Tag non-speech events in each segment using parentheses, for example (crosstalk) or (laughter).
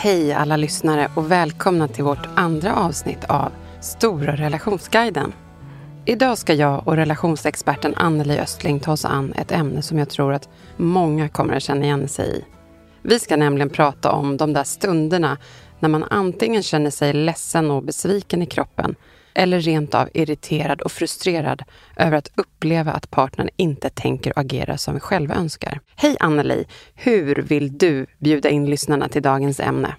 Hej alla lyssnare och välkomna till vårt andra avsnitt av Stora relationsguiden. Idag ska jag och relationsexperten Anneli Östling ta oss an ett ämne som jag tror att många kommer att känna igen sig i. Vi ska nämligen prata om de där stunderna när man antingen känner sig ledsen och besviken i kroppen eller rent av irriterad och frustrerad över att uppleva att partnern inte tänker och agerar som vi själva önskar. Hej Anneli! Hur vill du bjuda in lyssnarna till dagens ämne?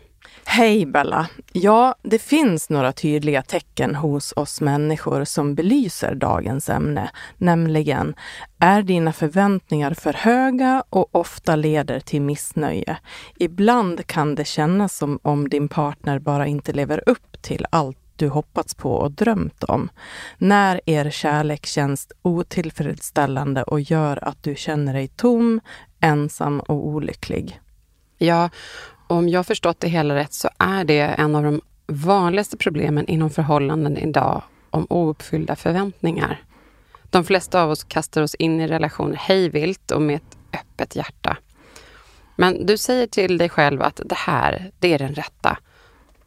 Hej Bella! Ja, det finns några tydliga tecken hos oss människor som belyser dagens ämne, nämligen är dina förväntningar för höga och ofta leder till missnöje. Ibland kan det kännas som om din partner bara inte lever upp till allt du hoppats på och drömt om. När er kärlek känns otillfredsställande och gör att du känner dig tom, ensam och olycklig. Ja, om jag förstått det hela rätt så är det en av de vanligaste problemen inom förhållanden idag om ouppfyllda förväntningar. De flesta av oss kastar oss in i relationer hejvilt och med ett öppet hjärta. Men du säger till dig själv att det här, det är den rätta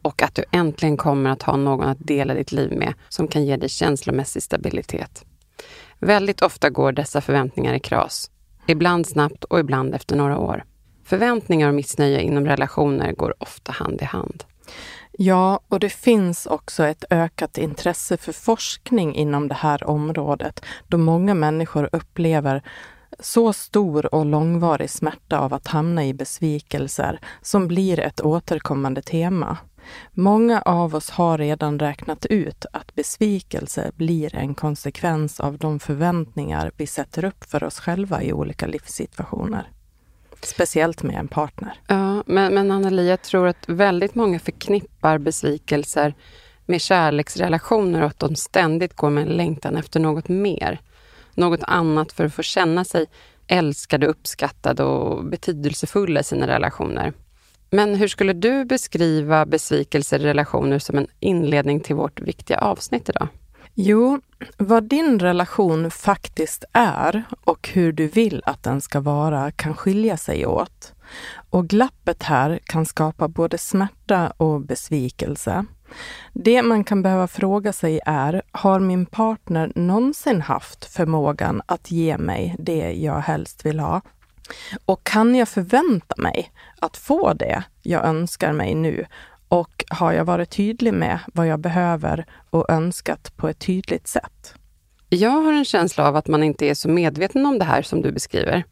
och att du äntligen kommer att ha någon att dela ditt liv med som kan ge dig känslomässig stabilitet. Väldigt ofta går dessa förväntningar i kras. Ibland snabbt och ibland efter några år. Förväntningar och missnöje inom relationer går ofta hand i hand. Ja, och det finns också ett ökat intresse för forskning inom det här området då många människor upplever så stor och långvarig smärta av att hamna i besvikelser som blir ett återkommande tema. Många av oss har redan räknat ut att besvikelse blir en konsekvens av de förväntningar vi sätter upp för oss själva i olika livssituationer. Speciellt med en partner. Ja, men, men Anneli, jag tror att väldigt många förknippar besvikelser med kärleksrelationer och att de ständigt går med en längtan efter något mer. Något annat för att få känna sig älskade, uppskattade och betydelsefulla i sina relationer. Men hur skulle du beskriva besvikelser i relationer som en inledning till vårt viktiga avsnitt idag? Jo, vad din relation faktiskt är och hur du vill att den ska vara kan skilja sig åt. Och glappet här kan skapa både smärta och besvikelse. Det man kan behöva fråga sig är, har min partner någonsin haft förmågan att ge mig det jag helst vill ha? Och kan jag förvänta mig att få det jag önskar mig nu? Och har jag varit tydlig med vad jag behöver och önskat på ett tydligt sätt? Jag har en känsla av att man inte är så medveten om det här som du beskriver.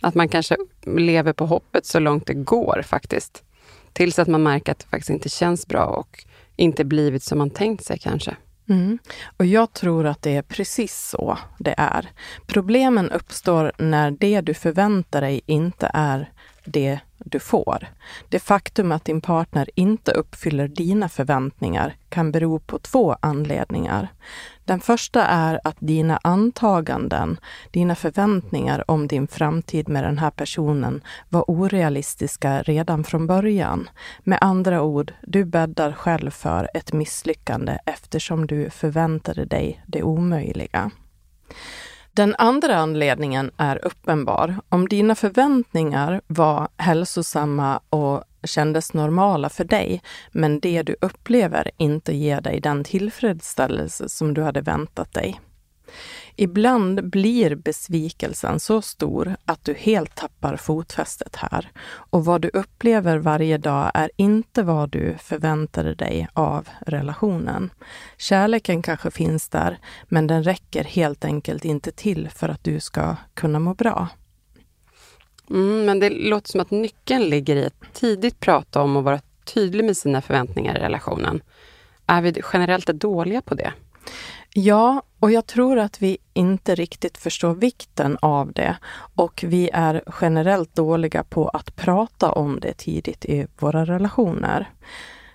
Att man kanske lever på hoppet så långt det går faktiskt. Tills att man märker att det faktiskt inte känns bra och inte blivit som man tänkt sig kanske. Mm. Och jag tror att det är precis så det är. Problemen uppstår när det du förväntar dig inte är det du får. Det faktum att din partner inte uppfyller dina förväntningar kan bero på två anledningar. Den första är att dina antaganden, dina förväntningar om din framtid med den här personen var orealistiska redan från början. Med andra ord, du bäddar själv för ett misslyckande eftersom du förväntade dig det omöjliga. Den andra anledningen är uppenbar. Om dina förväntningar var hälsosamma och kändes normala för dig, men det du upplever inte ger dig den tillfredsställelse som du hade väntat dig. Ibland blir besvikelsen så stor att du helt tappar fotfästet här. Och vad du upplever varje dag är inte vad du förväntade dig av relationen. Kärleken kanske finns där, men den räcker helt enkelt inte till för att du ska kunna må bra. Mm, men det låter som att nyckeln ligger i att tidigt prata om och vara tydlig med sina förväntningar i relationen. Är vi generellt dåliga på det? Ja, och jag tror att vi inte riktigt förstår vikten av det och vi är generellt dåliga på att prata om det tidigt i våra relationer.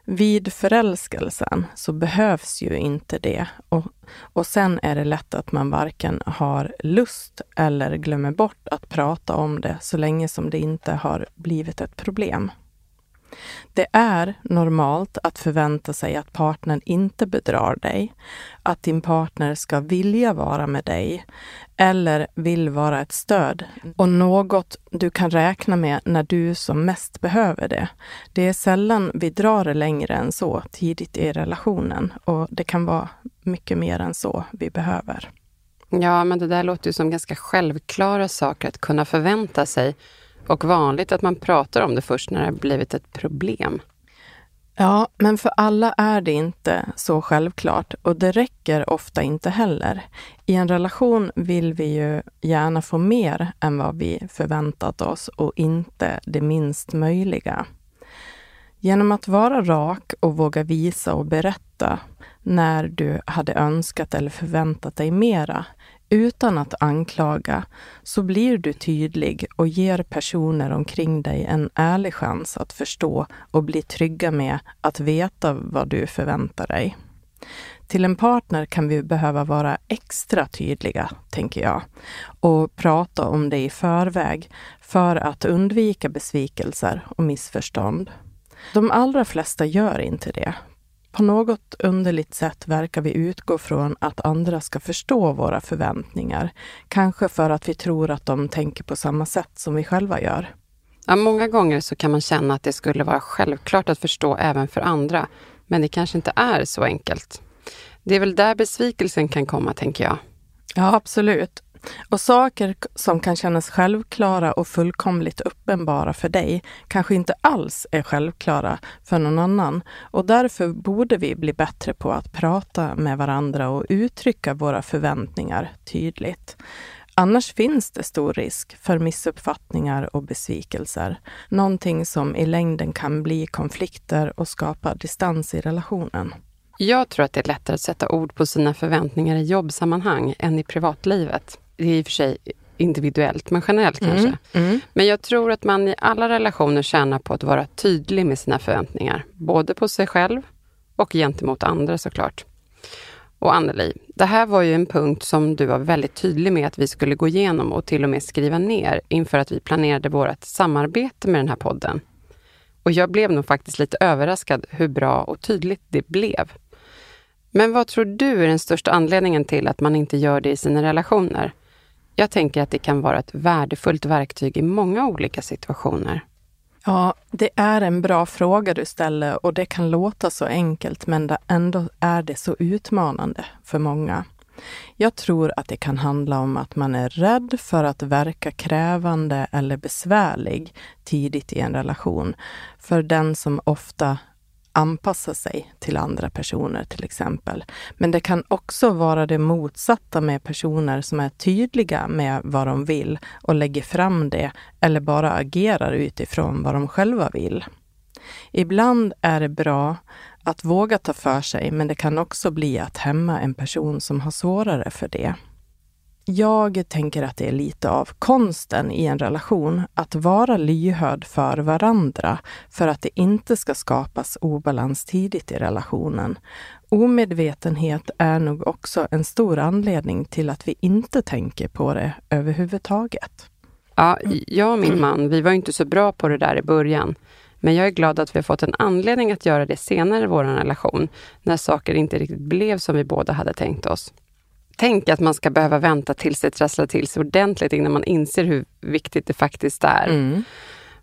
Vid förälskelsen så behövs ju inte det och, och sen är det lätt att man varken har lust eller glömmer bort att prata om det så länge som det inte har blivit ett problem. Det är normalt att förvänta sig att partnern inte bedrar dig, att din partner ska vilja vara med dig eller vill vara ett stöd och något du kan räkna med när du som mest behöver det. Det är sällan vi drar det längre än så tidigt i relationen och det kan vara mycket mer än så vi behöver. Ja, men det där låter ju som ganska självklara saker att kunna förvänta sig och vanligt att man pratar om det först när det har blivit ett problem. Ja, men för alla är det inte så självklart och det räcker ofta inte heller. I en relation vill vi ju gärna få mer än vad vi förväntat oss och inte det minst möjliga. Genom att vara rak och våga visa och berätta när du hade önskat eller förväntat dig mera utan att anklaga så blir du tydlig och ger personer omkring dig en ärlig chans att förstå och bli trygga med att veta vad du förväntar dig. Till en partner kan vi behöva vara extra tydliga, tänker jag, och prata om det i förväg för att undvika besvikelser och missförstånd. De allra flesta gör inte det, på något underligt sätt verkar vi utgå från att andra ska förstå våra förväntningar. Kanske för att vi tror att de tänker på samma sätt som vi själva gör. Ja, många gånger så kan man känna att det skulle vara självklart att förstå även för andra. Men det kanske inte är så enkelt. Det är väl där besvikelsen kan komma, tänker jag. Ja, absolut. Och saker som kan kännas självklara och fullkomligt uppenbara för dig kanske inte alls är självklara för någon annan. Och därför borde vi bli bättre på att prata med varandra och uttrycka våra förväntningar tydligt. Annars finns det stor risk för missuppfattningar och besvikelser. Någonting som i längden kan bli konflikter och skapa distans i relationen. Jag tror att det är lättare att sätta ord på sina förväntningar i jobbsammanhang än i privatlivet det är i och för sig individuellt, men generellt mm, kanske. Mm. Men jag tror att man i alla relationer tjänar på att vara tydlig med sina förväntningar. Både på sig själv och gentemot andra såklart. Och Anneli, det här var ju en punkt som du var väldigt tydlig med att vi skulle gå igenom och till och med skriva ner inför att vi planerade vårt samarbete med den här podden. Och jag blev nog faktiskt lite överraskad hur bra och tydligt det blev. Men vad tror du är den största anledningen till att man inte gör det i sina relationer? Jag tänker att det kan vara ett värdefullt verktyg i många olika situationer. Ja, det är en bra fråga du ställer och det kan låta så enkelt men ändå är det så utmanande för många. Jag tror att det kan handla om att man är rädd för att verka krävande eller besvärlig tidigt i en relation. För den som ofta anpassa sig till andra personer till exempel. Men det kan också vara det motsatta med personer som är tydliga med vad de vill och lägger fram det eller bara agerar utifrån vad de själva vill. Ibland är det bra att våga ta för sig, men det kan också bli att hämma en person som har svårare för det. Jag tänker att det är lite av konsten i en relation att vara lyhörd för varandra för att det inte ska skapas obalans tidigt i relationen. Omedvetenhet är nog också en stor anledning till att vi inte tänker på det överhuvudtaget. Ja, jag och min man, vi var inte så bra på det där i början. Men jag är glad att vi har fått en anledning att göra det senare i vår relation, när saker inte riktigt blev som vi båda hade tänkt oss. Tänk att man ska behöva vänta tills det trasslar till sig ordentligt innan man inser hur viktigt det faktiskt är. Mm.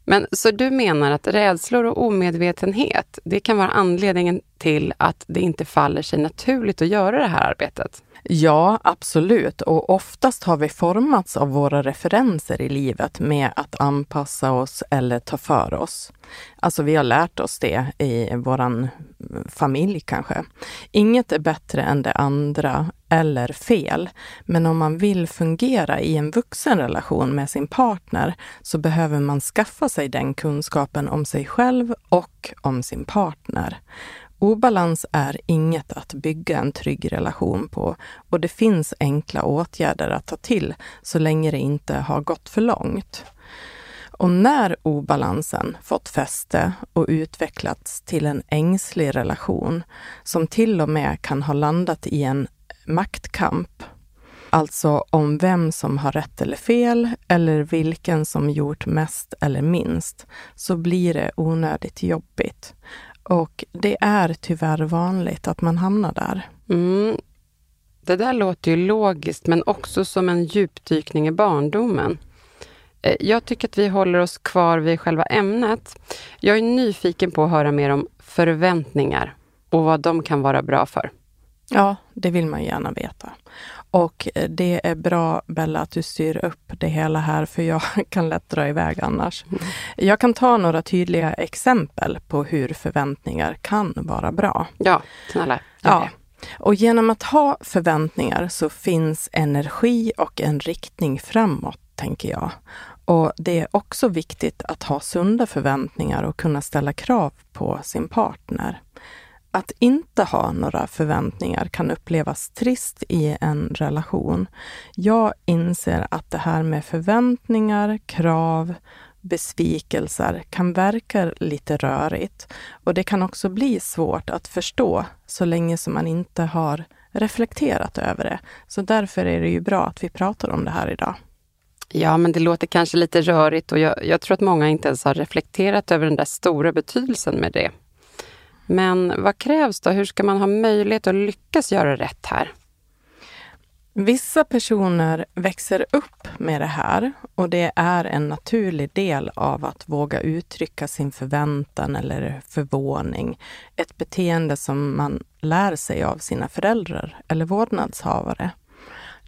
Men så du menar att rädslor och omedvetenhet, det kan vara anledningen till att det inte faller sig naturligt att göra det här arbetet? Ja, absolut. Och oftast har vi formats av våra referenser i livet med att anpassa oss eller ta för oss. Alltså vi har lärt oss det i våran familj kanske. Inget är bättre än det andra eller fel. Men om man vill fungera i en vuxenrelation med sin partner så behöver man skaffa sig den kunskapen om sig själv och om sin partner. Obalans är inget att bygga en trygg relation på och det finns enkla åtgärder att ta till så länge det inte har gått för långt. Och när obalansen fått fäste och utvecklats till en ängslig relation som till och med kan ha landat i en maktkamp, alltså om vem som har rätt eller fel eller vilken som gjort mest eller minst, så blir det onödigt jobbigt. Och det är tyvärr vanligt att man hamnar där. Mm. Det där låter ju logiskt, men också som en djupdykning i barndomen. Eh, jag tycker att vi håller oss kvar vid själva ämnet. Jag är nyfiken på att höra mer om förväntningar och vad de kan vara bra för. Ja, det vill man gärna veta. Och eh, det är bra, Bella, att du styr upp det hela här, för jag (laughs) kan lätt dra iväg annars. Mm. Jag kan ta några tydliga exempel på hur förväntningar kan vara bra. Ja, snälla. Ja. Och genom att ha förväntningar så finns energi och en riktning framåt, tänker jag. Och det är också viktigt att ha sunda förväntningar och kunna ställa krav på sin partner. Att inte ha några förväntningar kan upplevas trist i en relation. Jag inser att det här med förväntningar, krav, besvikelser kan verka lite rörigt och det kan också bli svårt att förstå så länge som man inte har reflekterat över det. Så därför är det ju bra att vi pratar om det här idag. Ja, men det låter kanske lite rörigt och jag, jag tror att många inte ens har reflekterat över den där stora betydelsen med det. Men vad krävs då? Hur ska man ha möjlighet att lyckas göra rätt här? Vissa personer växer upp med det här och det är en naturlig del av att våga uttrycka sin förväntan eller förvåning. Ett beteende som man lär sig av sina föräldrar eller vårdnadshavare.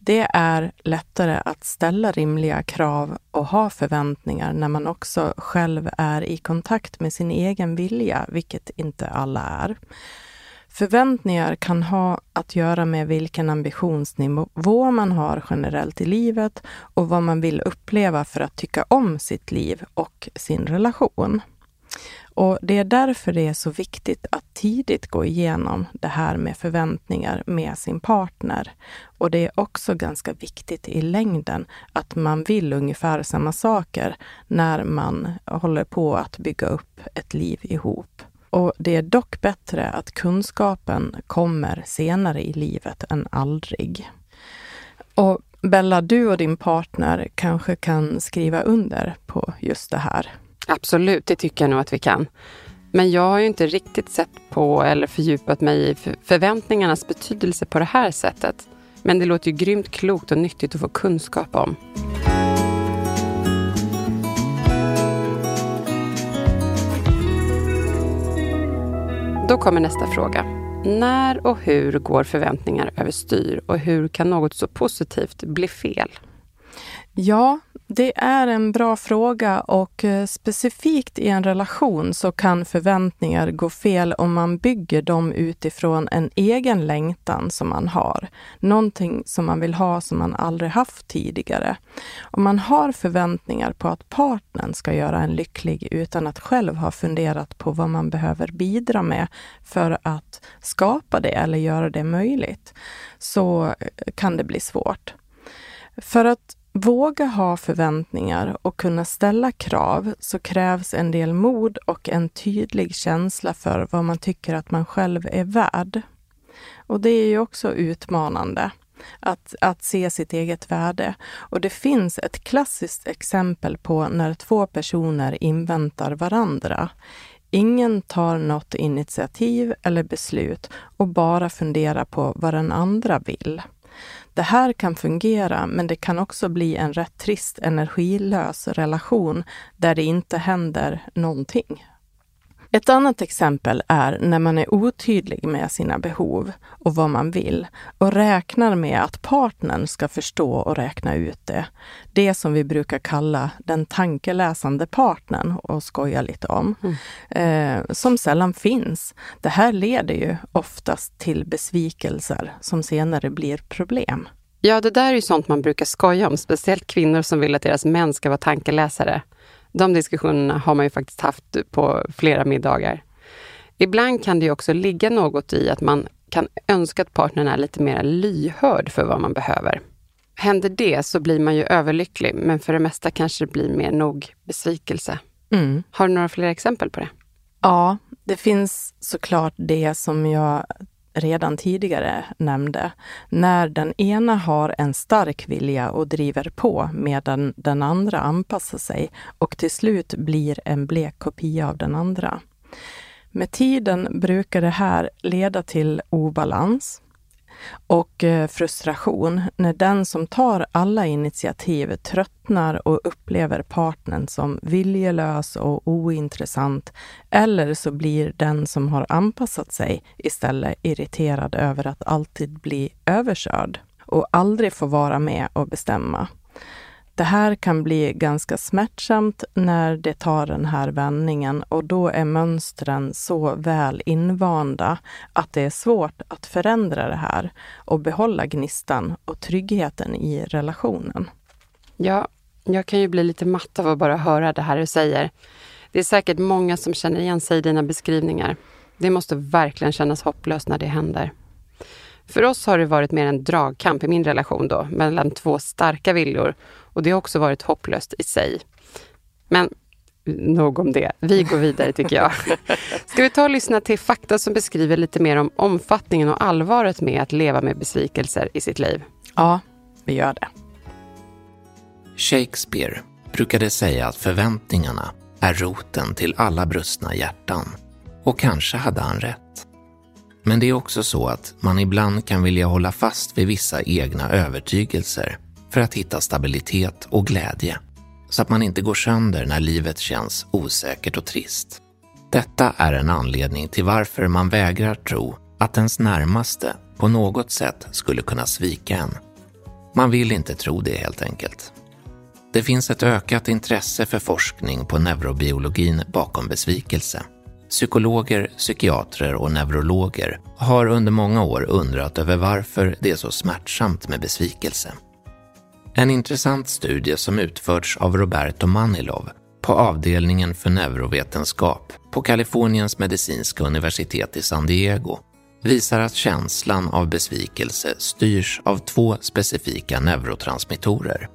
Det är lättare att ställa rimliga krav och ha förväntningar när man också själv är i kontakt med sin egen vilja, vilket inte alla är. Förväntningar kan ha att göra med vilken ambitionsnivå man har generellt i livet och vad man vill uppleva för att tycka om sitt liv och sin relation. Och Det är därför det är så viktigt att tidigt gå igenom det här med förväntningar med sin partner. Och det är också ganska viktigt i längden att man vill ungefär samma saker när man håller på att bygga upp ett liv ihop. Och det är dock bättre att kunskapen kommer senare i livet än aldrig. Och Bella, du och din partner kanske kan skriva under på just det här. Absolut, det tycker jag nog att vi kan. Men jag har ju inte riktigt sett på eller fördjupat mig i förväntningarnas betydelse på det här sättet. Men det låter ju grymt klokt och nyttigt att få kunskap om. Då kommer nästa fråga. När och hur går förväntningar överstyr och hur kan något så positivt bli fel? Ja, det är en bra fråga och eh, specifikt i en relation så kan förväntningar gå fel om man bygger dem utifrån en egen längtan som man har. Någonting som man vill ha som man aldrig haft tidigare. Om man har förväntningar på att partnern ska göra en lycklig utan att själv ha funderat på vad man behöver bidra med för att skapa det eller göra det möjligt, så eh, kan det bli svårt. För att Våga ha förväntningar och kunna ställa krav så krävs en del mod och en tydlig känsla för vad man tycker att man själv är värd. Och det är ju också utmanande att, att se sitt eget värde. Och det finns ett klassiskt exempel på när två personer inväntar varandra. Ingen tar något initiativ eller beslut och bara funderar på vad den andra vill. Det här kan fungera, men det kan också bli en rätt trist, energilös relation där det inte händer någonting. Ett annat exempel är när man är otydlig med sina behov och vad man vill och räknar med att partnern ska förstå och räkna ut det. Det som vi brukar kalla den tankeläsande partnern och skoja lite om. Mm. Eh, som sällan finns. Det här leder ju oftast till besvikelser som senare blir problem. Ja, det där är ju sånt man brukar skoja om, speciellt kvinnor som vill att deras män ska vara tankeläsare. De diskussionerna har man ju faktiskt haft på flera middagar. Ibland kan det ju också ligga något i att man kan önska att partnern är lite mer lyhörd för vad man behöver. Händer det så blir man ju överlycklig, men för det mesta kanske det blir mer nog besvikelse. Mm. Har du några fler exempel på det? Ja, det finns såklart det som jag redan tidigare nämnde, när den ena har en stark vilja och driver på medan den andra anpassar sig och till slut blir en blek kopia av den andra. Med tiden brukar det här leda till obalans och eh, frustration när den som tar alla initiativ tröttnar och upplever partnern som viljelös och ointressant. Eller så blir den som har anpassat sig istället irriterad över att alltid bli överkörd och aldrig få vara med och bestämma. Det här kan bli ganska smärtsamt när det tar den här vändningen och då är mönstren så väl invanda att det är svårt att förändra det här och behålla gnistan och tryggheten i relationen. Ja, jag kan ju bli lite matt av att bara höra det här du säger. Det är säkert många som känner igen sig i dina beskrivningar. Det måste verkligen kännas hopplöst när det händer. För oss har det varit mer en dragkamp i min relation då, mellan två starka viljor och det har också varit hopplöst i sig. Men nog om det. Vi går vidare tycker jag. (laughs) Ska vi ta och lyssna till fakta som beskriver lite mer om omfattningen och allvaret med att leva med besvikelser i sitt liv? Ja, vi gör det. Shakespeare brukade säga att förväntningarna är roten till alla brustna hjärtan. Och kanske hade han rätt. Men det är också så att man ibland kan vilja hålla fast vid vissa egna övertygelser för att hitta stabilitet och glädje, så att man inte går sönder när livet känns osäkert och trist. Detta är en anledning till varför man vägrar tro att ens närmaste på något sätt skulle kunna svika en. Man vill inte tro det helt enkelt. Det finns ett ökat intresse för forskning på neurobiologin bakom besvikelse. Psykologer, psykiatrer och neurologer har under många år undrat över varför det är så smärtsamt med besvikelse. En intressant studie som utförts av Roberto Manilov på avdelningen för neurovetenskap på Kaliforniens medicinska universitet i San Diego visar att känslan av besvikelse styrs av två specifika neurotransmittorer.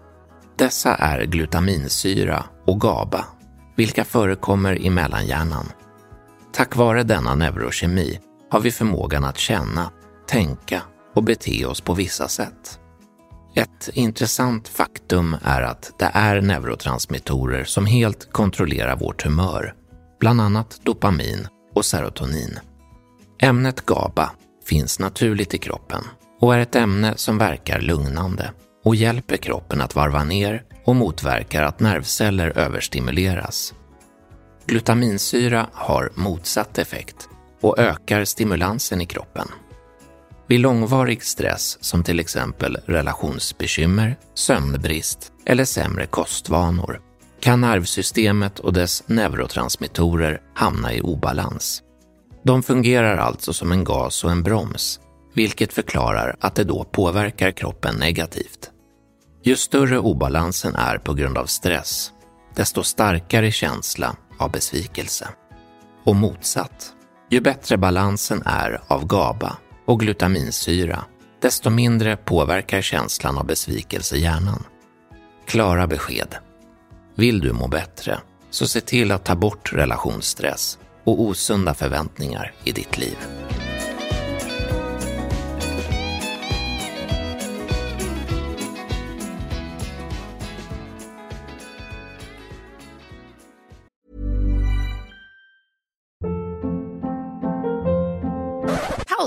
Dessa är glutaminsyra och GABA, vilka förekommer i mellanhjärnan. Tack vare denna neurokemi har vi förmågan att känna, tänka och bete oss på vissa sätt. Ett intressant faktum är att det är neurotransmittorer som helt kontrollerar vårt humör, bland annat dopamin och serotonin. Ämnet GABA finns naturligt i kroppen och är ett ämne som verkar lugnande och hjälper kroppen att varva ner och motverkar att nervceller överstimuleras. Glutaminsyra har motsatt effekt och ökar stimulansen i kroppen. Vid långvarig stress som till exempel relationsbekymmer, sömnbrist eller sämre kostvanor kan nervsystemet och dess neurotransmittorer hamna i obalans. De fungerar alltså som en gas och en broms, vilket förklarar att det då påverkar kroppen negativt. Ju större obalansen är på grund av stress, desto starkare känsla av besvikelse. Och motsatt, ju bättre balansen är av GABA och glutaminsyra, desto mindre påverkar känslan av besvikelse hjärnan. Klara besked. Vill du må bättre, så se till att ta bort relationsstress och osunda förväntningar i ditt liv.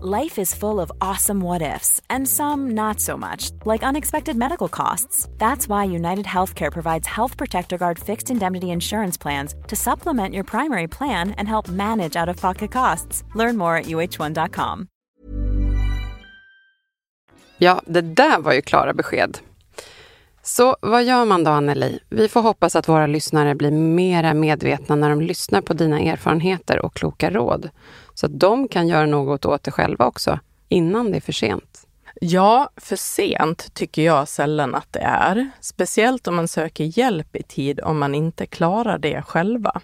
Life is full of awesome what ifs, and some not so much, like unexpected medical costs. That's why United Healthcare provides Health Protector Guard fixed indemnity insurance plans to supplement your primary plan and help manage out of pocket costs. Learn more at uh1.com. Ja, det där var ju klara besked. Så vad gör man då, Anneli? Vi får hoppas att våra lyssnare blir mera medvetna när de lyssnar på dina erfarenheter och kloka råd. Så att de kan göra något åt det själva också, innan det är för sent. Ja, för sent tycker jag sällan att det är. Speciellt om man söker hjälp i tid om man inte klarar det själva.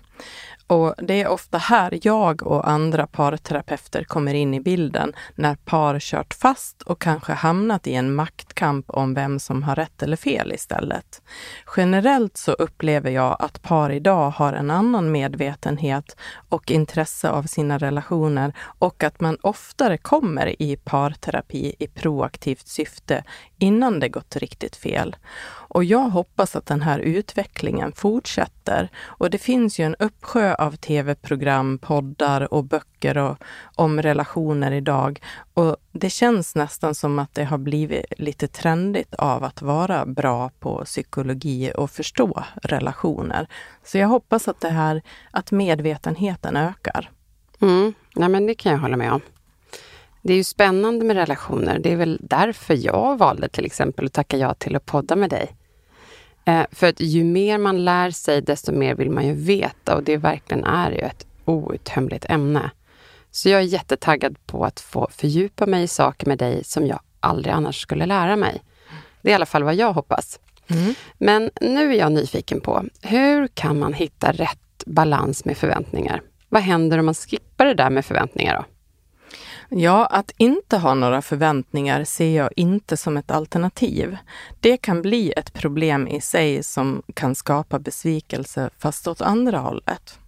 Och det är ofta här jag och andra parterapeuter kommer in i bilden när par kört fast och kanske hamnat i en maktkamp om vem som har rätt eller fel istället. Generellt så upplever jag att par idag har en annan medvetenhet och intresse av sina relationer och att man oftare kommer i parterapi i proaktivt syfte innan det gått riktigt fel. Och jag hoppas att den här utvecklingen fortsätter. Och det finns ju en uppsjö av tv-program, poddar och böcker och, om relationer idag. Och det känns nästan som att det har blivit lite trendigt av att vara bra på psykologi och förstå relationer. Så jag hoppas att det här, att medvetenheten ökar. Mm. Nej, men det kan jag hålla med om. Det är ju spännande med relationer. Det är väl därför jag valde till exempel att tacka ja till att podda med dig. Eh, för att ju mer man lär sig, desto mer vill man ju veta och det verkligen är ju ett outtömligt ämne. Så jag är jättetaggad på att få fördjupa mig i saker med dig som jag aldrig annars skulle lära mig. Det är i alla fall vad jag hoppas. Mm. Men nu är jag nyfiken på, hur kan man hitta rätt balans med förväntningar? Vad händer om man skippar det där med förväntningar då? Ja, att inte ha några förväntningar ser jag inte som ett alternativ. Det kan bli ett problem i sig som kan skapa besvikelse, fast åt andra hållet.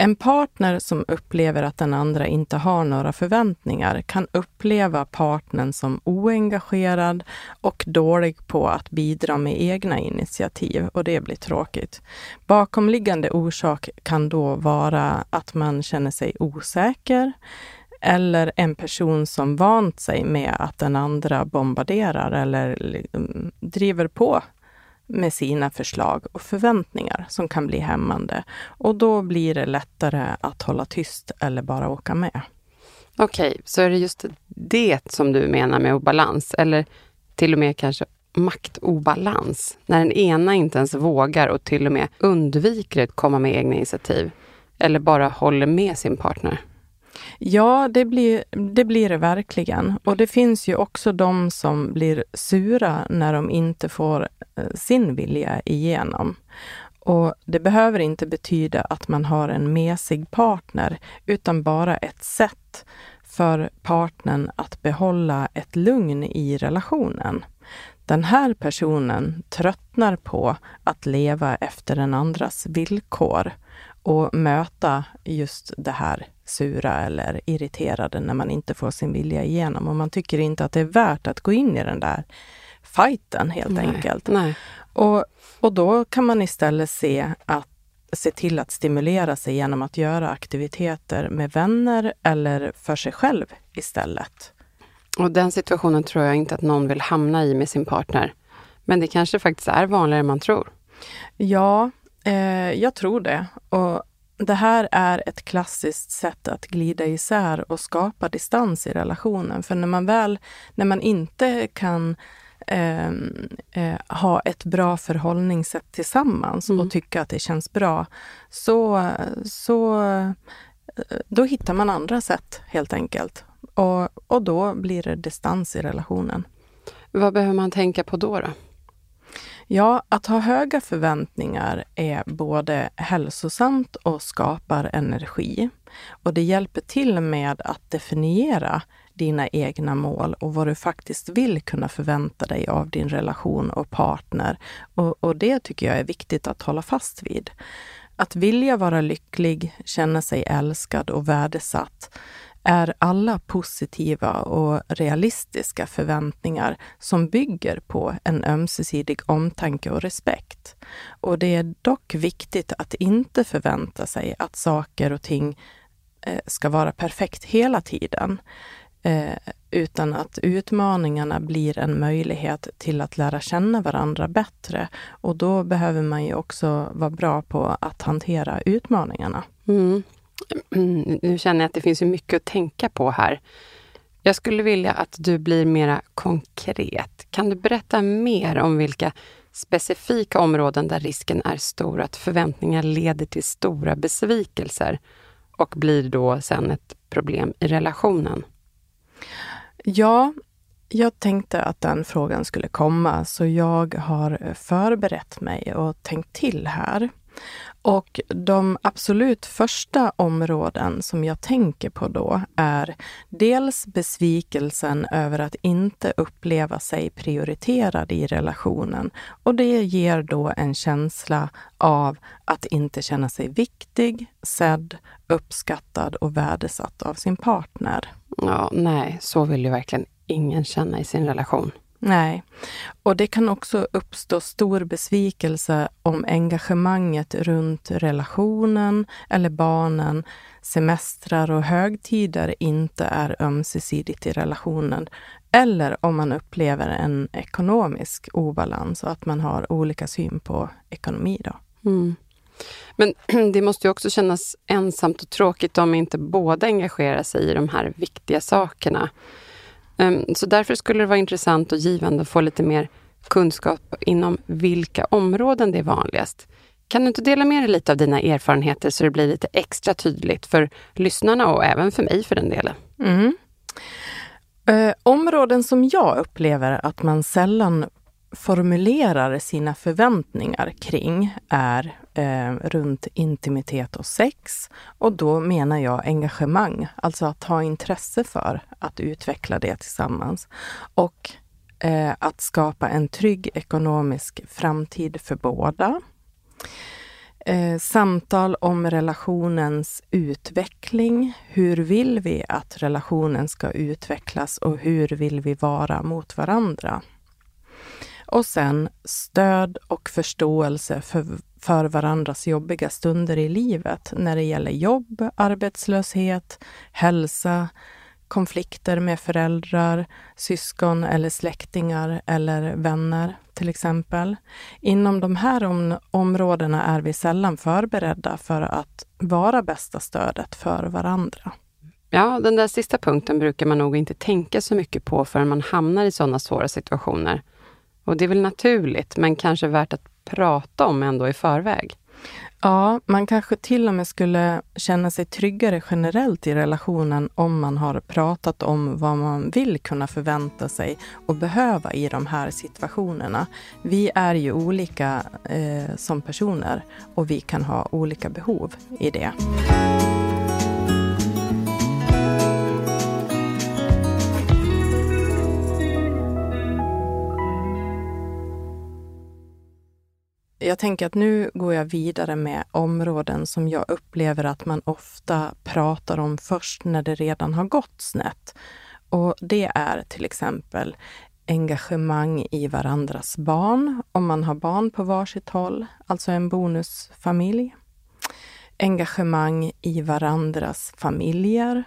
En partner som upplever att den andra inte har några förväntningar kan uppleva partnern som oengagerad och dålig på att bidra med egna initiativ och det blir tråkigt. Bakomliggande orsak kan då vara att man känner sig osäker, eller en person som vant sig med att den andra bombarderar eller liksom, driver på med sina förslag och förväntningar som kan bli hämmande. Och då blir det lättare att hålla tyst eller bara åka med. Okej, okay, så är det just det som du menar med obalans? Eller till och med kanske maktobalans? När den ena inte ens vågar och till och med undviker att komma med egna initiativ? Eller bara håller med sin partner? Ja, det blir, det blir det verkligen. Och det finns ju också de som blir sura när de inte får eh, sin vilja igenom. Och det behöver inte betyda att man har en mesig partner, utan bara ett sätt för partnern att behålla ett lugn i relationen. Den här personen tröttnar på att leva efter den andras villkor och möta just det här sura eller irriterade när man inte får sin vilja igenom. Och man tycker inte att det är värt att gå in i den där fighten helt nej, enkelt. Nej. Och, och då kan man istället se, att, se till att stimulera sig genom att göra aktiviteter med vänner eller för sig själv istället. Och den situationen tror jag inte att någon vill hamna i med sin partner. Men det kanske faktiskt är vanligare än man tror. Ja, eh, jag tror det. Och det här är ett klassiskt sätt att glida isär och skapa distans i relationen. För när man väl, när man inte kan eh, eh, ha ett bra förhållningssätt tillsammans mm. och tycka att det känns bra, så, så eh, då hittar man andra sätt helt enkelt. Och, och då blir det distans i relationen. Vad behöver man tänka på då? då? Ja, att ha höga förväntningar är både hälsosamt och skapar energi. Och det hjälper till med att definiera dina egna mål och vad du faktiskt vill kunna förvänta dig av din relation och partner. Och, och det tycker jag är viktigt att hålla fast vid. Att vilja vara lycklig, känna sig älskad och värdesatt är alla positiva och realistiska förväntningar som bygger på en ömsesidig omtanke och respekt. Och det är dock viktigt att inte förvänta sig att saker och ting eh, ska vara perfekt hela tiden. Eh, utan att utmaningarna blir en möjlighet till att lära känna varandra bättre. Och då behöver man ju också vara bra på att hantera utmaningarna. Mm. Mm, nu känner jag att det finns mycket att tänka på här. Jag skulle vilja att du blir mera konkret. Kan du berätta mer om vilka specifika områden där risken är stor att förväntningar leder till stora besvikelser och blir då sen ett problem i relationen? Ja, jag tänkte att den frågan skulle komma, så jag har förberett mig och tänkt till här. Och de absolut första områden som jag tänker på då är dels besvikelsen över att inte uppleva sig prioriterad i relationen. Och det ger då en känsla av att inte känna sig viktig, sedd, uppskattad och värdesatt av sin partner. Ja, nej, så vill ju verkligen ingen känna i sin relation. Nej. Och det kan också uppstå stor besvikelse om engagemanget runt relationen eller barnen, semestrar och högtider inte är ömsesidigt i relationen. Eller om man upplever en ekonomisk obalans och att man har olika syn på ekonomi. Då. Mm. Men (clears throat) det måste ju också kännas ensamt och tråkigt om inte båda engagerar sig i de här viktiga sakerna. Ehm, så därför skulle det vara intressant och givande att få lite mer kunskap inom vilka områden det är vanligast. Kan du inte dela med dig lite av dina erfarenheter så det blir lite extra tydligt för lyssnarna och även för mig för den delen? Mm. Eh, områden som jag upplever att man sällan formulerar sina förväntningar kring är eh, runt intimitet och sex. Och då menar jag engagemang, alltså att ha intresse för att utveckla det tillsammans. Och eh, att skapa en trygg ekonomisk framtid för båda. Eh, samtal om relationens utveckling. Hur vill vi att relationen ska utvecklas och hur vill vi vara mot varandra? Och sen stöd och förståelse för, för varandras jobbiga stunder i livet när det gäller jobb, arbetslöshet, hälsa, konflikter med föräldrar, syskon eller släktingar eller vänner till exempel. Inom de här om områdena är vi sällan förberedda för att vara bästa stödet för varandra. Ja, den där sista punkten brukar man nog inte tänka så mycket på förrän man hamnar i sådana svåra situationer. Och det är väl naturligt, men kanske värt att prata om ändå i förväg. Ja, man kanske till och med skulle känna sig tryggare generellt i relationen om man har pratat om vad man vill kunna förvänta sig och behöva i de här situationerna. Vi är ju olika eh, som personer och vi kan ha olika behov i det. Jag tänker att nu går jag vidare med områden som jag upplever att man ofta pratar om först när det redan har gått snett. Och det är till exempel engagemang i varandras barn, om man har barn på varsitt håll, alltså en bonusfamilj. Engagemang i varandras familjer,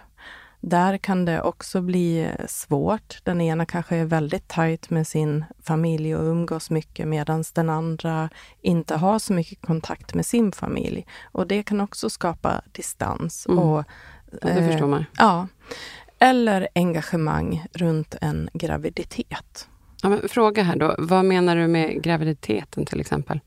där kan det också bli svårt. Den ena kanske är väldigt tajt med sin familj och umgås mycket medan den andra inte har så mycket kontakt med sin familj. Och det kan också skapa distans. Mm. Och, det eh, förstår man. Ja. Eller engagemang runt en graviditet. Ja, fråga här då, vad menar du med graviditeten till exempel?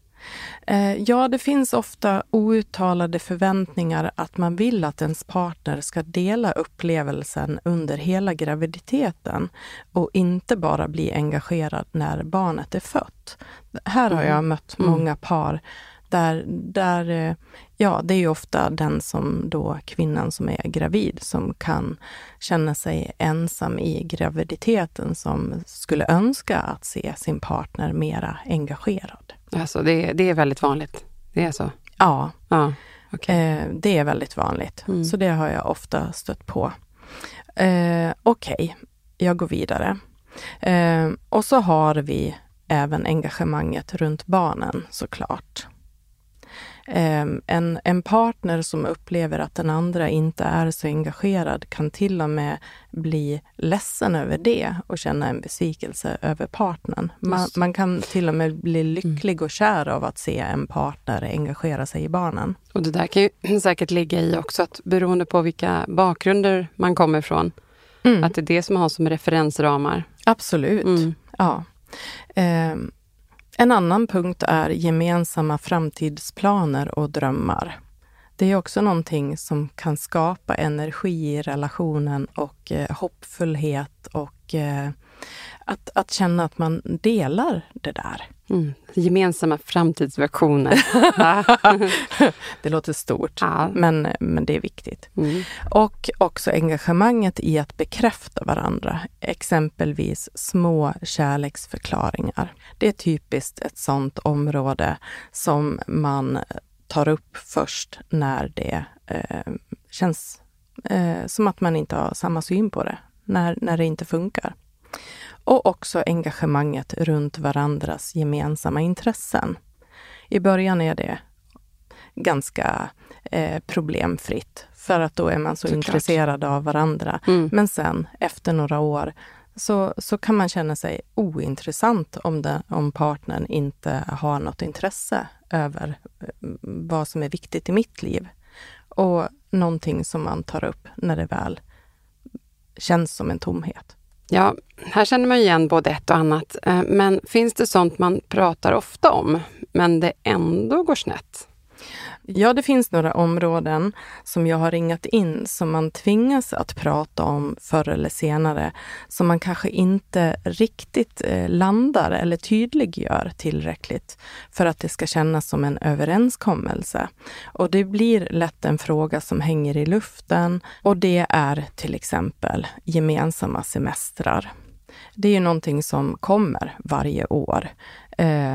Eh, ja, det finns ofta outtalade förväntningar att man vill att ens partner ska dela upplevelsen under hela graviditeten och inte bara bli engagerad när barnet är fött. Här har jag Mm. mött Mm. många par där, där, eh, ja, det är ju ofta den som då, kvinnan som är gravid, som kan känna sig ensam i graviditeten, som skulle önska att se sin partner mera engagerad. Alltså det, det är väldigt vanligt. Det är så? Ja, Ja. okej. eh, det är väldigt vanligt. Mm. Så det har jag ofta stött på. Eh, Okej, jag går vidare. Eh, och så har vi även engagemanget runt barnen såklart. Eh, en, en partner som upplever att den andra inte är så engagerad kan till och med bli ledsen över det och känna en besvikelse över partnern. Man, man kan till och med bli lycklig och kär av att se en partner engagera sig i barnen. Och det där kan ju (clears throat) säkert ligga i också att beroende på vilka bakgrunder man kommer ifrån, Mm. att det är det som har som referensramar. Absolut. Mm. Ja. Ehm, en annan punkt är gemensamma framtidsplaner och drömmar. Det är också någonting som kan skapa energi i relationen och eh, hoppfullhet och eh, att, att känna att man delar det där. Mm. Gemensamma framtidsversioner. (laughs) Det låter stort, ja. men, men det är viktigt. Mm. Och också engagemanget i att bekräfta varandra, exempelvis små kärleksförklaringar. Det är typiskt ett sådant område som man tar upp först när det eh, känns eh, som att man inte har samma syn på det, när, när det inte funkar. Och också engagemanget runt varandras gemensamma intressen. I början är det ganska eh, problemfritt för att då är man så Såklart. intresserad av varandra. Mm. Men sen efter några år så, så kan man känna sig ointressant om, det, om partnern inte har något intresse över eh, vad som är viktigt i mitt liv. Och någonting som man tar upp när det väl känns som en tomhet. Ja, här känner man igen både ett och annat. Eh, men finns det sånt man pratar ofta om, men det ändå går snett? Ja, det finns några områden som jag har ringat in som man tvingas att prata om förr eller senare, som man kanske inte riktigt eh, landar eller tydliggör tillräckligt för att det ska kännas som en överenskommelse. Och det blir lätt en fråga som hänger i luften och det är till exempel gemensamma semestrar. Det är ju någonting som kommer varje år,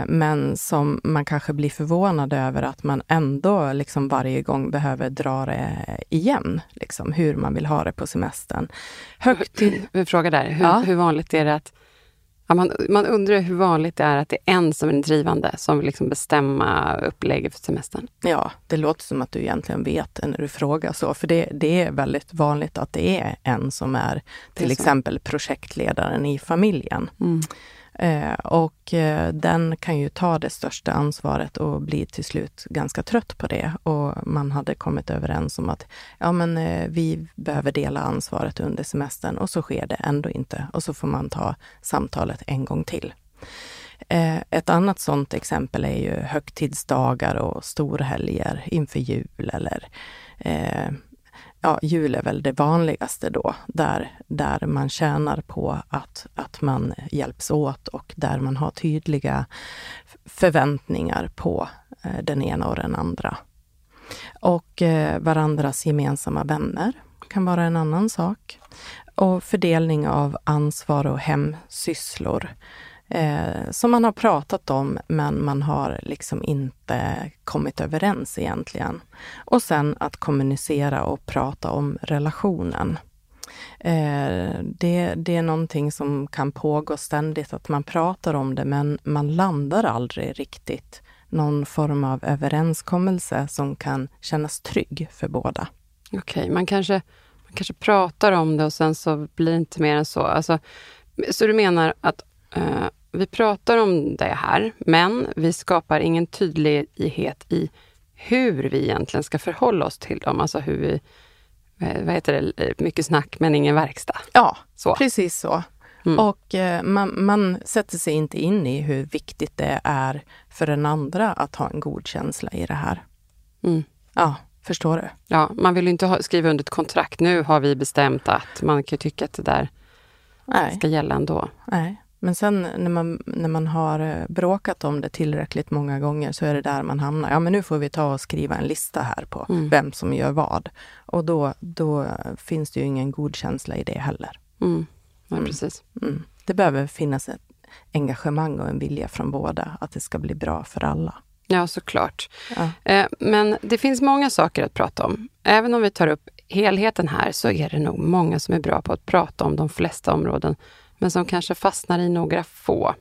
men som man kanske blir förvånad över att man ändå liksom varje gång behöver dra det igen, liksom, hur man vill ha det på semestern. Högtid... En fråga där. Hur, Ja. hur vanligt är det att... Ja, man, man undrar hur vanligt det är att det är en som är den drivande som vill liksom bestämma upplägget för semestern. Ja, det låter som att du egentligen vet när du frågar så, för det, det är väldigt vanligt att det är en som är till så. exempel projektledaren i familjen. Mm. Eh, och eh, den kan ju ta det största ansvaret och bli till slut ganska trött på det. Och man hade kommit överens om att ja, men eh, vi behöver dela ansvaret under semestern och så sker det ändå inte. Och så får man ta samtalet en gång till. Eh, ett annat sådant exempel är ju högtidsdagar och storhelger inför jul eller eh, ja, jul är väl det vanligaste då, där, där man tjänar på att, att man hjälps åt och där man har tydliga förväntningar på eh, den ena och den andra. Och eh, varandras gemensamma vänner kan vara en annan sak. Och fördelning av ansvar och hemsysslor eh, som man har pratat om, men man har liksom inte kommit överens egentligen. Och sen att kommunicera och prata om relationen. Eh, det, det är någonting som kan pågå ständigt, att man pratar om det, men man landar aldrig riktigt någon form av överenskommelse som kan kännas trygg för båda. Okej, man, kanske, man kanske pratar om det och sen så blir det inte mer än så. Alltså, så du menar att eh, vi pratar om det här, men vi skapar ingen tydlighet i hur vi egentligen ska förhålla oss till dem. Alltså hur vi, eh, vad heter det, mycket snack men ingen verkstad. Ja, Så. precis så. Mm. Och eh, man, man sätter sig inte in i hur viktigt det är för den andra att ha en god känsla i det här. Mm. Ja, förstår du? Ja, man vill inte ha, skriva under ett kontrakt. Nu har vi bestämt att man kan tycka att det där Nej. ska gälla ändå. Nej. Men sen när man, när man har eh, bråkat om det tillräckligt många gånger så är det där man hamnar. Ja, men nu får vi ta och skriva en lista här på mm. vem som gör vad. Och då, då finns det ju ingen god känsla i det heller. Mm. Ja, mm. precis. Mm. Det behöver finnas ett engagemang och en vilja från båda att det ska bli bra för alla. Ja, såklart. Ja. Eh, men det finns många saker att prata om. Även om vi tar upp helheten här så är det nog många som är bra på att prata om de flesta områden men som kanske fastnar i några få.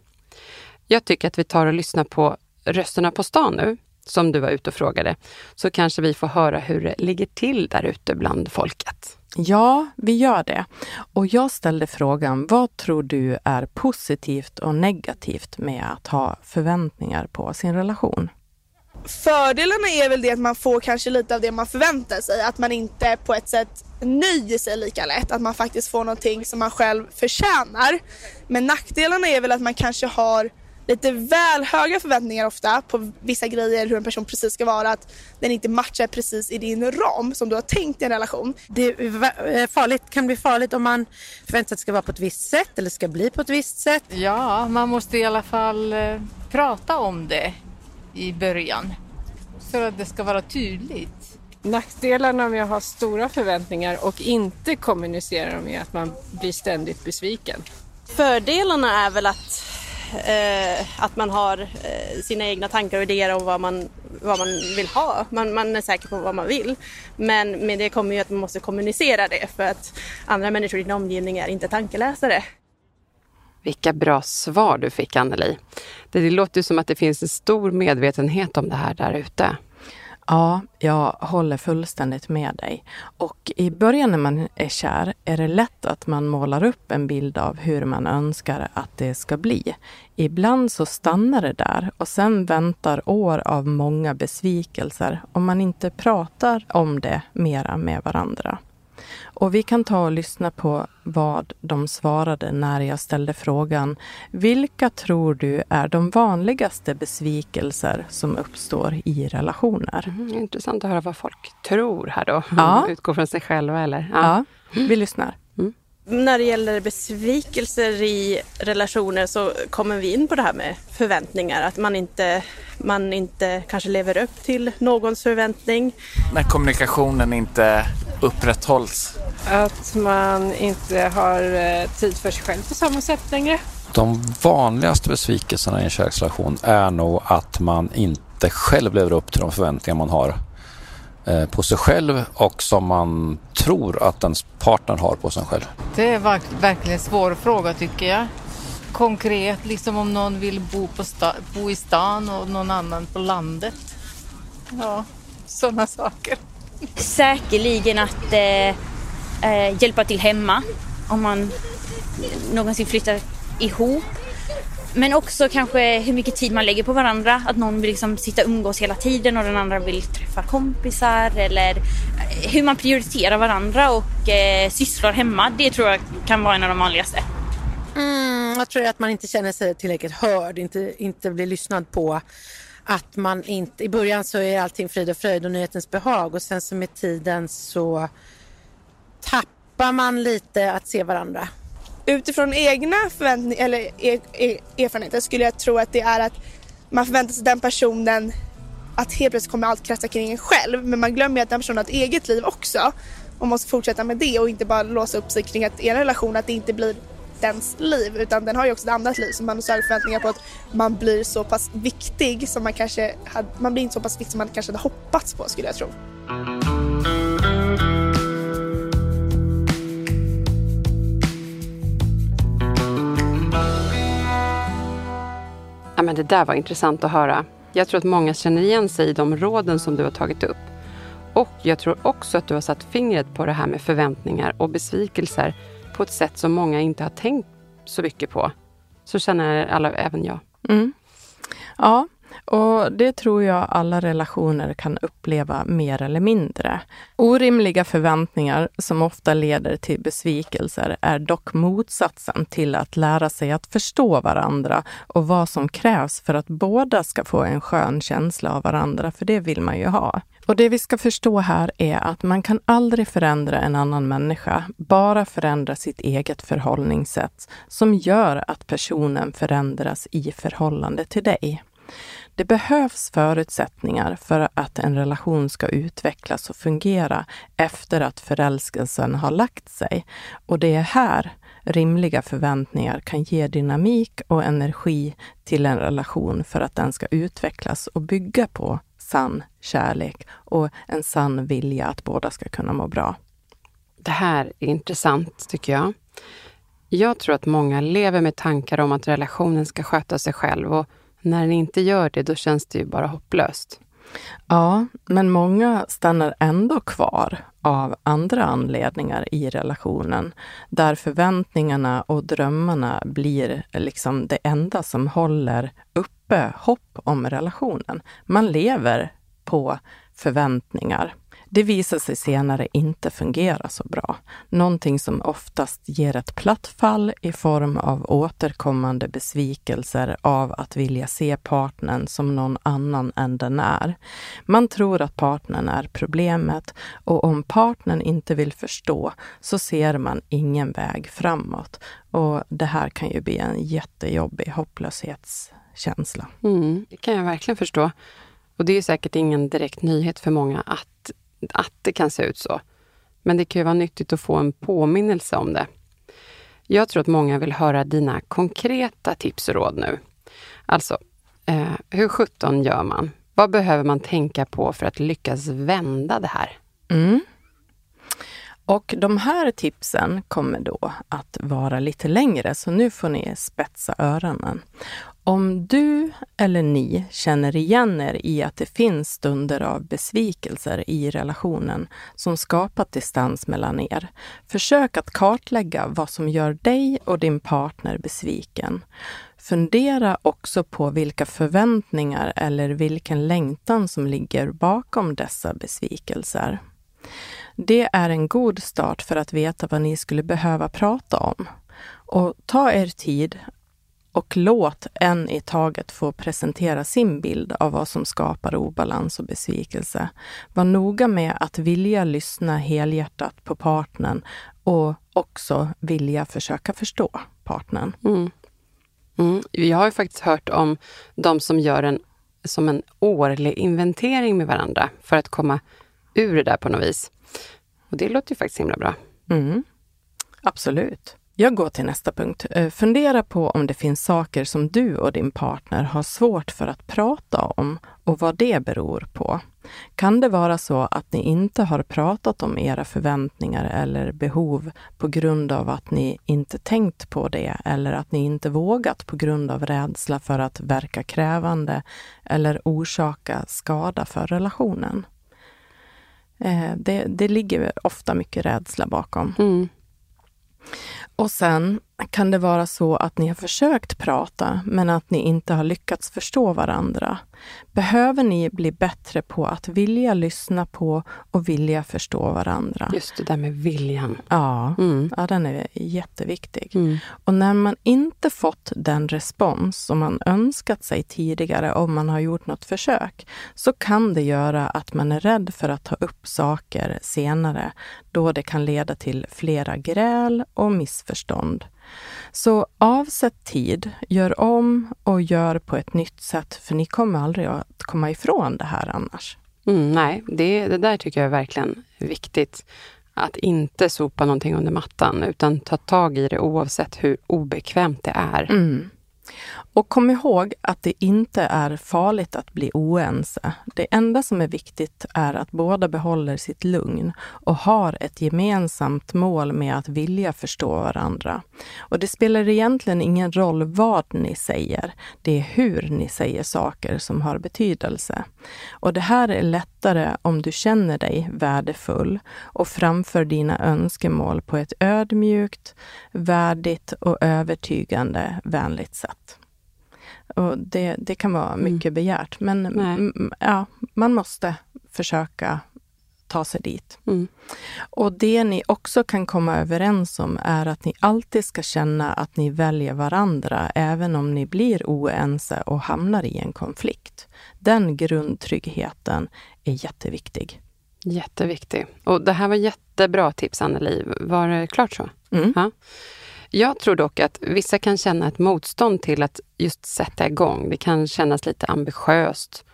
Jag tycker att vi tar och lyssnar på rösterna på stan nu, som du var ute och frågade, så kanske vi får höra hur det ligger till där ute bland folket. Ja, vi gör det. Och jag ställde frågan, vad tror du är positivt och negativt med att ha förväntningar på sin relation? Fördelarna är väl det att man får kanske lite av det man förväntar sig, att man inte på ett sätt nöjer sig lika lätt, att man faktiskt får någonting som man själv förtjänar. Men nackdelarna är väl att man kanske har lite väl höga förväntningar ofta på vissa grejer, hur en person precis ska vara, att den inte matchar precis i din ram som du har tänkt i en relation. Det är farligt, kan bli farligt om man förväntar sig att det ska vara på ett visst sätt eller ska bli på ett visst sätt. Ja, man måste i alla fall eh, prata om det i början för att det ska vara tydligt. Nackdelarna med att ha stora förväntningar och inte kommunicera dem är att man blir ständigt besviken. Fördelarna är väl att, eh, att man har eh, sina egna tankar och idéer om vad man, vad man vill ha. Man, man är säker på vad man vill. Men med det kommer ju att man måste kommunicera det för att andra människor i din omgivning är inte tankeläsare. Vilka bra svar du fick Anneli. Det, det låter som att det finns en stor medvetenhet om det här där ute. Ja, jag håller fullständigt med dig. Och i början när man är kär är det lätt att man målar upp en bild av hur man önskar att det ska bli. Ibland så stannar det där och sen väntar år av många besvikelser om man inte pratar om det mera med varandra. Och vi kan ta och lyssna på vad de svarade när jag ställde frågan. Vilka tror du är de vanligaste besvikelser som uppstår i relationer? Mm, intressant att höra vad folk tror här då. Ja. (laughs) Utgår från sig själva eller? Ja, ja vi lyssnar. Mm. När det gäller besvikelser i relationer så kommer vi in på det här med förväntningar. Att man inte, man inte kanske lever upp till någons förväntning. När kommunikationen inte upprätthålls. Att man inte har eh, tid för sig själv på samma sätt längre. De vanligaste besvikelserna i en kärleksrelation är nog att man inte själv lever upp till de förväntningar man har eh, på sig själv och som man tror att ens partner har på sig själv. Det är verkligen en svår fråga tycker jag. Konkret, liksom om någon vill bo, på bo i stan och någon annan på landet. Ja, sådana saker. Säkerligen att eh, eh, hjälpa till hemma om man någonsin flyttar ihop. Men också kanske hur mycket tid man lägger på varandra. Att någon vill liksom sitta och umgås hela tiden och den andra vill träffa kompisar. Eller eh, hur man prioriterar varandra och eh, sysslor hemma. Det tror jag kan vara en av de vanligaste. Mm, jag tror att man inte känner sig tillräckligt hörd, inte, inte blir lyssnad på att man inte, i början så är allting frid och fröjd och nyhetens behag och sen så med tiden så tappar man lite att se varandra. Utifrån egna förväntningar eller er, er, erfarenheter skulle jag tro att det är att man förväntar sig den personen att helt plötsligt kommer allt kretsa kring en själv men man glömmer att den personen har ett eget liv också och måste fortsätta med det och inte bara låsa upp sig kring att en relation att det inte blir dens liv utan den har ju också ett annat liv så man har förväntningar på att man blir så pass viktig som man kanske hade, man blir inte så pass viktig som man kanske hade hoppats på skulle jag tro. Men det där var intressant att höra. Jag tror att många känner igen sig i de råden som du har tagit upp. Och jag tror också att du har satt fingret på det här med förväntningar och besvikelser på ett sätt som många inte har tänkt så mycket på. Så känner alla, även jag. Mm. Ja, och det tror jag alla relationer kan uppleva mer eller mindre. Orimliga förväntningar som ofta leder till besvikelser är dock motsatsen till att lära sig att förstå varandra och vad som krävs för att båda ska få en skön känsla av varandra, för det vill man ju ha. Och det vi ska förstå här är att man kan aldrig förändra en annan människa, bara förändra sitt eget förhållningssätt som gör att personen förändras i förhållande till dig. Det behövs förutsättningar för att en relation ska utvecklas och fungera efter att förälskelsen har lagt sig. Och det är här rimliga förväntningar kan ge dynamik och energi till en relation för att den ska utvecklas och bygga på sann kärlek och en sann vilja att båda ska kunna må bra. Det här är intressant tycker jag. Jag tror att många lever med tankar om att relationen ska sköta sig själv och när den inte gör det, då känns det ju bara hopplöst. Ja, men många stannar ändå kvar av andra anledningar i relationen, där förväntningarna och drömmarna blir liksom det enda som håller uppe hopp om relationen. Man lever på förväntningar. Det visar sig senare inte fungera så bra. Någonting som oftast ger ett platt fall i form av återkommande besvikelser av att vilja se partnern som någon annan än den är. Man tror att partnern är problemet och om partnern inte vill förstå så ser man ingen väg framåt. Och det här kan ju bli en jättejobbig hopplöshetskänsla. Mm, det kan jag verkligen förstå. Och det är säkert ingen direkt nyhet för många att att det kan se ut så. Men det kan ju vara nyttigt att få en påminnelse om det. Jag tror att många vill höra dina konkreta tips och råd nu. Alltså, eh, hur sjutton gör man? Vad behöver man tänka på för att lyckas vända det här? Mm. Och de här tipsen kommer då att vara lite längre, så nu får ni spetsa öronen. Om du eller ni känner igen er i att det finns stunder av besvikelser i relationen som skapat distans mellan er, försök att kartlägga vad som gör dig och din partner besviken. Fundera också på vilka förväntningar eller vilken längtan som ligger bakom dessa besvikelser. Det är en god start för att veta vad ni skulle behöva prata om. Och ta er tid och låt en i taget få presentera sin bild av vad som skapar obalans och besvikelse. Var noga med att vilja lyssna helhjärtat på partnern och också vilja försöka förstå partnern. Mm. Mm. Jag har ju faktiskt hört om de som gör en som en årlig inventering med varandra för att komma ur det där på något vis. Och det låter ju faktiskt himla bra. Mm. Absolut. Jag går till nästa punkt. Eh, fundera på om det finns saker som du och din partner har svårt för att prata om och vad det beror på. Kan det vara så att ni inte har pratat om era förväntningar eller behov på grund av att ni inte tänkt på det eller att ni inte vågat på grund av rädsla för att verka krävande eller orsaka skada för relationen? Eh, det, det ligger ofta mycket rädsla bakom. Mm. Och sen kan det vara så att ni har försökt prata, men att ni inte har lyckats förstå varandra. Behöver ni bli bättre på att vilja lyssna på och vilja förstå varandra? Just det där med viljan. Ja, mm. ja den är jätteviktig. Mm. Och när man inte fått den respons som man önskat sig tidigare om man har gjort något försök, så kan det göra att man är rädd för att ta upp saker senare, då det kan leda till flera gräl och missförstånd. Så avsätt tid, gör om och gör på ett nytt sätt, för ni kommer aldrig att komma ifrån det här annars. Mm, nej, det, det där tycker jag är verkligen viktigt. Att inte sopa någonting under mattan, utan ta tag i det oavsett hur obekvämt det är. Mm. Och kom ihåg att det inte är farligt att bli oense. Det enda som är viktigt är att båda behåller sitt lugn och har ett gemensamt mål med att vilja förstå varandra. Och det spelar egentligen ingen roll vad ni säger. Det är hur ni säger saker som har betydelse. Och det här är lättare om du känner dig värdefull och framför dina önskemål på ett ödmjukt, värdigt och övertygande vänligt sätt. Och det, det kan vara Mm. mycket begärt, men mm, ja, man måste försöka ta sig dit. Mm. Och det ni också kan komma överens om är att ni alltid ska känna att ni väljer varandra, även om ni blir oense och hamnar i en konflikt. Den grundtryggheten är jätteviktig. Jätteviktig. Och det här var jättebra tips, Anneli. Var det klart så? Mm. Ja. Jag tror dock att vissa kan känna ett motstånd till att just sätta igång. Det kan kännas lite ambitiöst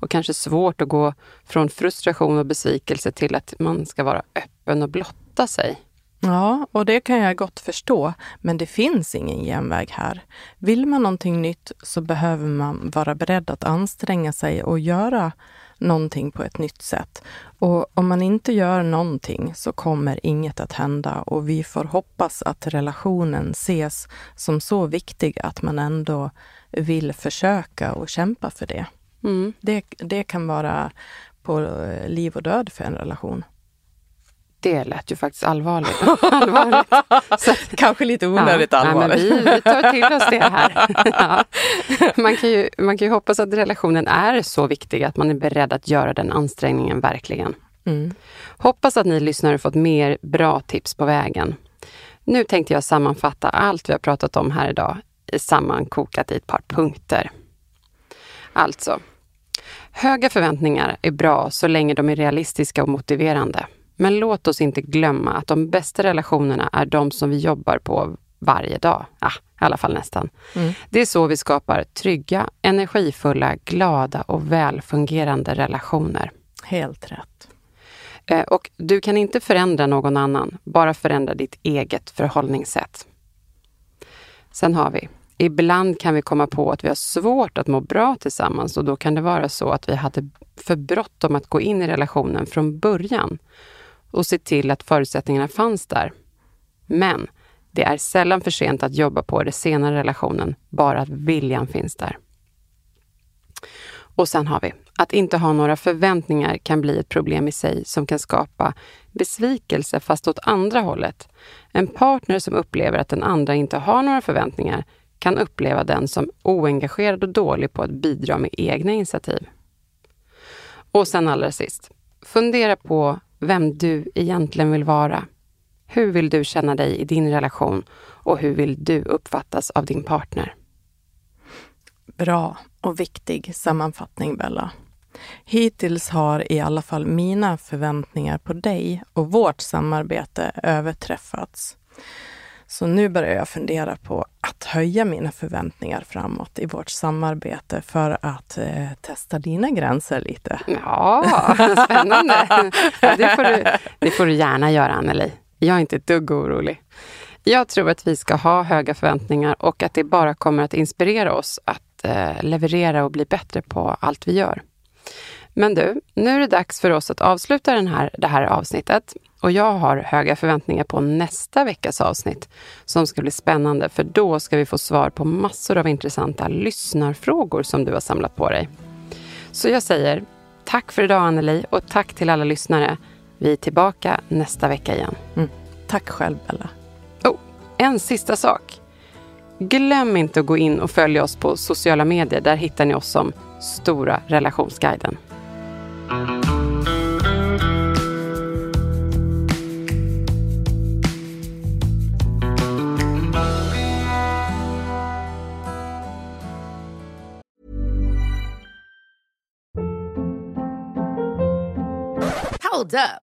och kanske svårt att gå från frustration och besvikelse till att man ska vara öppen och blotta sig. Ja, och det kan jag gott förstå, men det finns ingen genväg här. Vill man någonting nytt så behöver man vara beredd att anstränga sig och göra någonting på ett nytt sätt. Och om man inte gör någonting så kommer inget att hända och vi får hoppas att relationen ses som så viktig att man ändå vill försöka och kämpa för det. Mm. Det, det kan vara på eh, liv och död för en relation. Det lät ju faktiskt allvarligt. (laughs) allvarligt. Så, Kanske lite onödigt ja, allvarligt. Nej, vi, vi tar till oss det här. (laughs) ja. man, kan ju, man kan ju hoppas att relationen är så viktig att man är beredd att göra den ansträngningen verkligen. Mm. Hoppas att ni lyssnare fått mer bra tips på vägen. Nu tänkte jag sammanfatta allt vi har pratat om här idag sammankokat i ett par punkter. Alltså, höga förväntningar är bra så länge de är realistiska och motiverande. Men låt oss inte glömma att de bästa relationerna är de som vi jobbar på varje dag. Ah, I alla fall nästan. Mm. Det är så vi skapar trygga, energifulla, glada och välfungerande relationer. Helt rätt. Eh, Och du kan inte förändra någon annan, bara förändra ditt eget förhållningssätt. Sen har vi, ibland kan vi komma på att vi har svårt att må bra tillsammans och då kan det vara så att vi hade för bråttom att gå in i relationen från början och se till att förutsättningarna fanns där. Men det är sällan för sent att jobba på det senare relationen, bara att viljan finns där. Och sen har vi, att inte ha några förväntningar kan bli ett problem i sig som kan skapa besvikelse fast åt andra hållet. En partner som upplever att den andra inte har några förväntningar kan uppleva den som oengagerad och dålig på att bidra med egna initiativ. Och sen allra sist, fundera på vem du egentligen vill vara. Hur vill du känna dig i din relation och hur vill du uppfattas av din partner? Bra och viktig sammanfattning, Bella. Hittills har i alla fall mina förväntningar på dig och vårt samarbete överträffats. Så nu börjar jag fundera på att höja mina förväntningar framåt i vårt samarbete för att eh, testa dina gränser lite. Ja, spännande. Ja, det, får du, det får du gärna göra, Anneli. Jag är inte ett dugg orolig. Jag tror att vi ska ha höga förväntningar och att det bara kommer att inspirera oss att eh, leverera och bli bättre på allt vi gör. Men du, nu är det dags för oss att avsluta den här, det här avsnittet. Och jag har höga förväntningar på nästa veckas avsnitt som ska bli spännande för då ska vi få svar på massor av intressanta lyssnarfrågor som du har samlat på dig. Så jag säger tack för idag Anneli och tack till alla lyssnare. Vi är tillbaka nästa vecka igen. Mm. Tack själv Bella. Oh, en sista sak. Glöm inte att gå in och följa oss på sociala medier. Där hittar ni oss som Stora relationsguiden. Hold up.